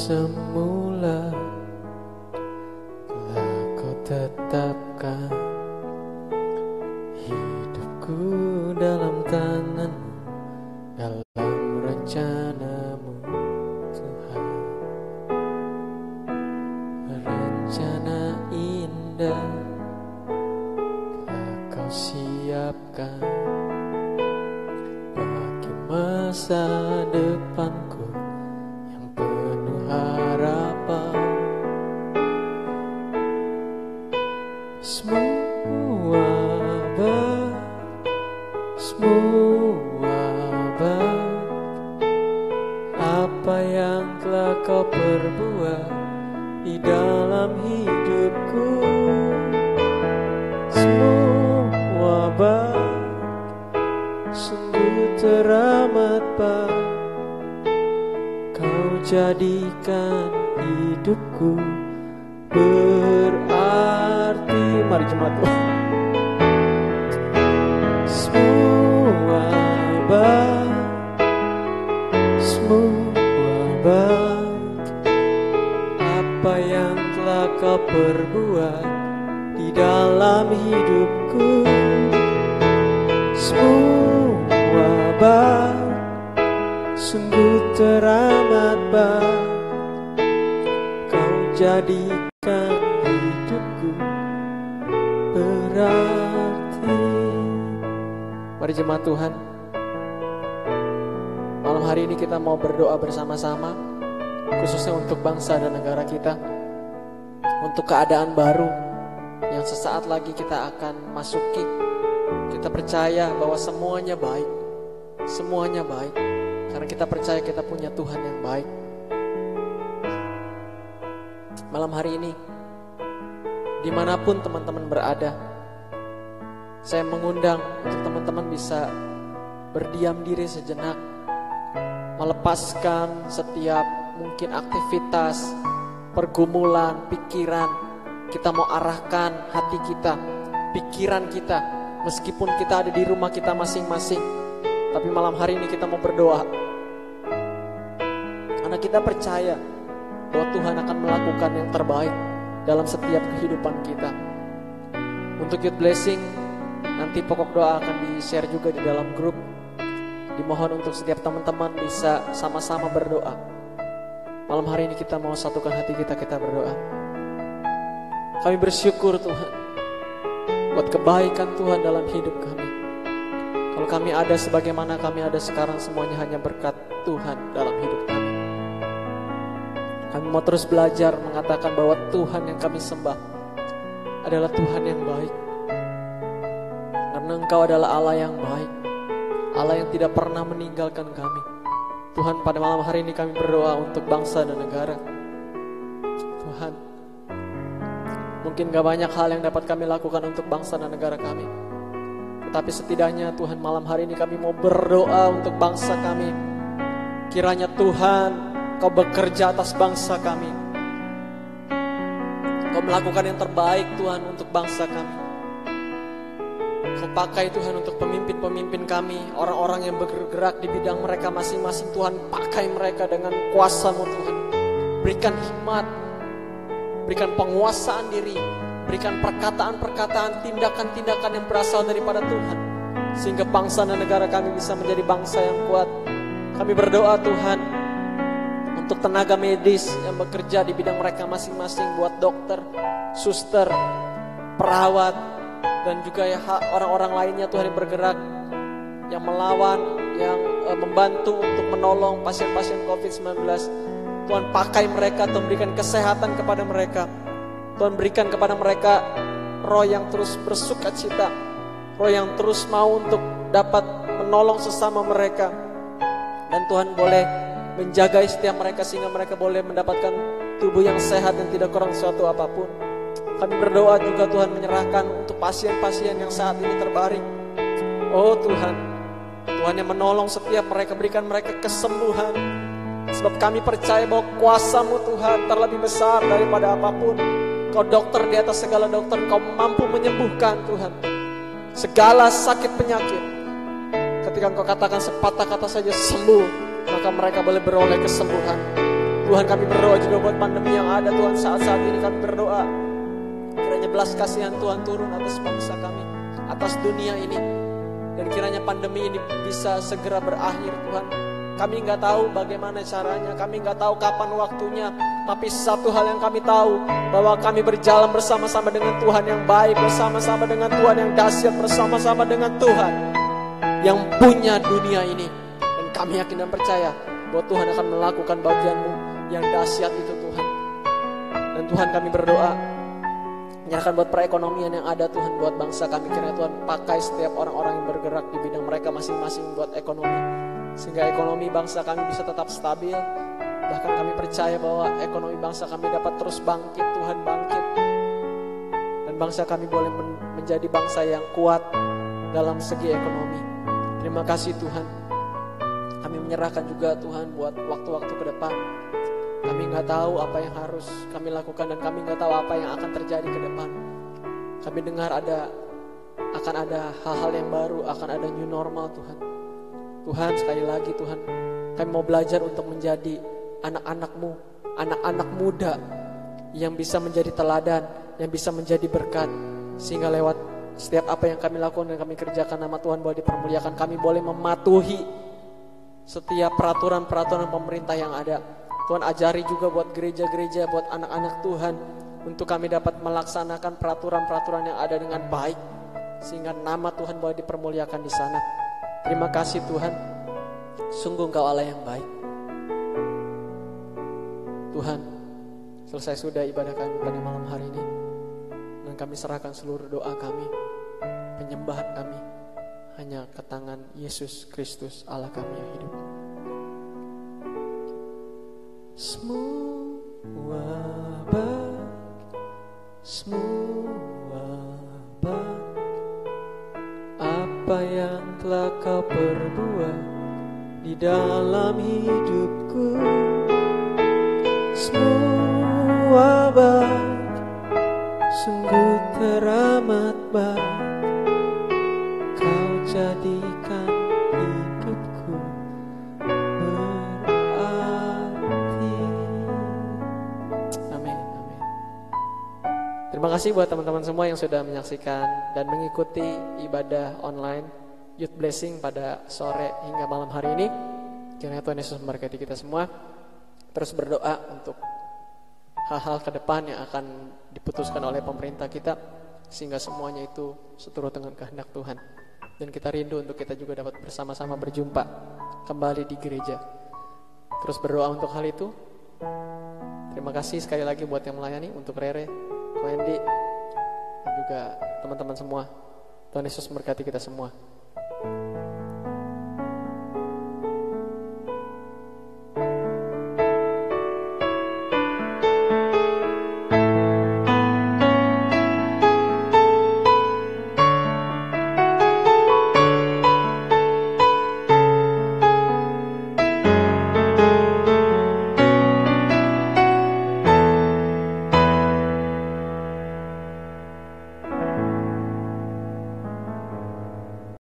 semula Telah kau tetapkan Hidupku dalam tanganmu Dalam rencanamu Tuhan. Rencana indah Telah kau siapkan Bagi masa depanku Semua baik. Apa yang telah kau perbuat Di dalam hidupku? Semua baik. Sungguh teramat baik Kau jadikan hidupku berarti. Mari jemaat baik Semua baik Apa yang telah kau perbuat Di dalam hidupku? Semua baik Sungguh teramat baik. Kau jadikan hidupku berarti. Mari jemaat Tuhan hari ini kita mau berdoa bersama-sama Khususnya untuk bangsa dan negara kita Untuk keadaan baru Yang sesaat lagi kita akan masuki. Kita percaya bahwa semuanya baik Semuanya baik Karena kita percaya kita punya Tuhan yang baik. Malam hari ini Di mana pun teman-teman berada Saya mengundang untuk teman-teman bisa Berdiam diri sejenak Melepaskan setiap mungkin aktivitas Pergumulan, pikiran Kita mau arahkan hati kita Pikiran kita Meskipun kita ada di rumah kita masing-masing Tapi malam hari ini kita mau berdoa Karena kita percaya bahwa Tuhan akan melakukan yang terbaik dalam setiap kehidupan kita. Untuk youth blessing, nanti pokok doa akan di-share juga di dalam grup. Dimohon untuk setiap teman-teman bisa sama-sama berdoa. Malam hari ini kita mau satukan hati kita, kita berdoa. Kami bersyukur Tuhan buat kebaikan Tuhan dalam hidup kami. Kalau kami ada sebagaimana kami ada sekarang semuanya hanya berkat Tuhan dalam hidup kami. Kami mau terus belajar mengatakan bahwa Tuhan yang kami sembah adalah Tuhan yang baik. Karena Engkau adalah Allah yang baik. Allah yang tidak pernah meninggalkan kami. Tuhan pada malam hari ini kami berdoa untuk bangsa dan negara. Tuhan, mungkin gak banyak hal yang dapat kami lakukan untuk bangsa dan negara kami. Tetapi setidaknya Tuhan malam hari ini kami mau berdoa untuk bangsa kami. Kiranya Tuhan Kau bekerja atas bangsa kami. Kau melakukan yang terbaik Tuhan untuk bangsa kami. Kau pakai Tuhan untuk pemimpin-pemimpin kami, orang-orang yang bergerak di bidang mereka masing-masing Tuhan, pakai mereka dengan kuasamu Tuhan. Berikan hikmat, berikan penguasaan diri, berikan perkataan-perkataan, tindakan-tindakan yang berasal daripada Tuhan. Sehingga bangsa dan negara kami bisa menjadi bangsa yang kuat. Kami berdoa Tuhan, untuk tenaga medis yang bekerja di bidang mereka masing-masing buat dokter, suster, perawat dan juga ya orang-orang lainnya Tuhan yang bergerak yang melawan, yang uh, membantu untuk menolong pasien-pasien COVID-19. Tuhan pakai mereka, Tuhan berikan kesehatan kepada mereka. Tuhan berikan kepada mereka roh yang terus bersuka cita, roh yang terus mau untuk dapat menolong sesama mereka. Dan Tuhan boleh menjaga setiap mereka sehingga mereka boleh mendapatkan tubuh yang sehat dan tidak kurang suatu apa pun. Kami berdoa juga Tuhan menyerahkan untuk pasien-pasien yang saat ini terbaring. Oh Tuhan, Tuhan yang menolong setiap mereka, berikan mereka kesembuhan. Sebab kami percaya bahwa kuasamu Tuhan terlebih besar daripada apa pun. Kau dokter di atas segala dokter, kau mampu menyembuhkan Tuhan. Segala sakit penyakit. Ketika engkau katakan sepatah kata saja sembuh, maka mereka boleh beroleh kesembuhan. Tuhan kami berdoa juga buat pandemi yang ada Tuhan saat-saat ini kami berdoa. Belas kasihan Tuhan turun atas bangsa kami, atas dunia ini. Dan kiranya pandemi ini bisa segera berakhir Tuhan. Kami nggak tahu bagaimana caranya, kami nggak tahu kapan waktunya. Tapi satu hal yang kami tahu, bahwa kami berjalan bersama-sama dengan Tuhan yang baik, bersama-sama dengan Tuhan yang dahsyat, bersama-sama dengan Tuhan yang punya dunia ini. Dan kami yakin dan percaya bahwa Tuhan akan melakukan bagianmu yang dahsyat itu Tuhan. Dan Tuhan kami berdoa, menyerahkan buat perekonomian yang ada Tuhan buat bangsa kami. Kiranya Tuhan pakai setiap orang-orang yang bergerak di bidang mereka masing-masing buat ekonomi. Sehingga ekonomi bangsa kami bisa tetap stabil. Bahkan kami percaya bahwa ekonomi bangsa kami dapat terus bangkit Tuhan bangkit. Dan bangsa kami boleh men menjadi bangsa yang kuat dalam segi ekonomi. Terima kasih Tuhan. Kami menyerahkan juga Tuhan buat waktu-waktu ke depan kami nggak tahu apa yang harus kami lakukan dan kami nggak tahu apa yang akan terjadi ke depan. Kami dengar ada akan ada hal-hal yang baru, akan ada new normal Tuhan. Tuhan sekali lagi Tuhan, kami mau belajar untuk menjadi anak-anakmu, anak-anak muda yang bisa menjadi teladan, yang bisa menjadi berkat. Sehingga lewat setiap apa yang kami lakukan dan kami kerjakan nama Tuhan boleh dipermuliakan. Kami boleh mematuhi setiap peraturan-peraturan pemerintah yang ada Tuhan ajari juga buat gereja-gereja, buat anak-anak Tuhan untuk kami dapat melaksanakan peraturan-peraturan yang ada dengan baik sehingga nama Tuhan boleh dipermuliakan di sana. Terima kasih Tuhan. Sungguh Engkau Allah yang baik. Tuhan, selesai sudah ibadah kami pada malam hari ini. Dan kami serahkan seluruh doa kami, penyembahan kami hanya ke tangan Yesus Kristus Allah kami yang hidup. Semua baik, semua baik Apa yang telah kau perbuat di dalam hidupku? Semua baik, sungguh teramat baik Terima kasih buat teman-teman semua yang sudah menyaksikan dan mengikuti ibadah online Youth Blessing pada sore hingga malam hari ini. Kiranya Tuhan Yesus memberkati kita semua. Terus berdoa untuk hal-hal ke depan yang akan diputuskan oleh pemerintah kita sehingga semuanya itu seturut dengan kehendak Tuhan. Dan kita rindu untuk kita juga dapat bersama-sama berjumpa kembali di gereja. Terus berdoa untuk hal itu. Terima kasih sekali lagi buat yang melayani untuk Rere, Wendy dan juga teman-teman semua. Tuhan Yesus memberkati kita semua.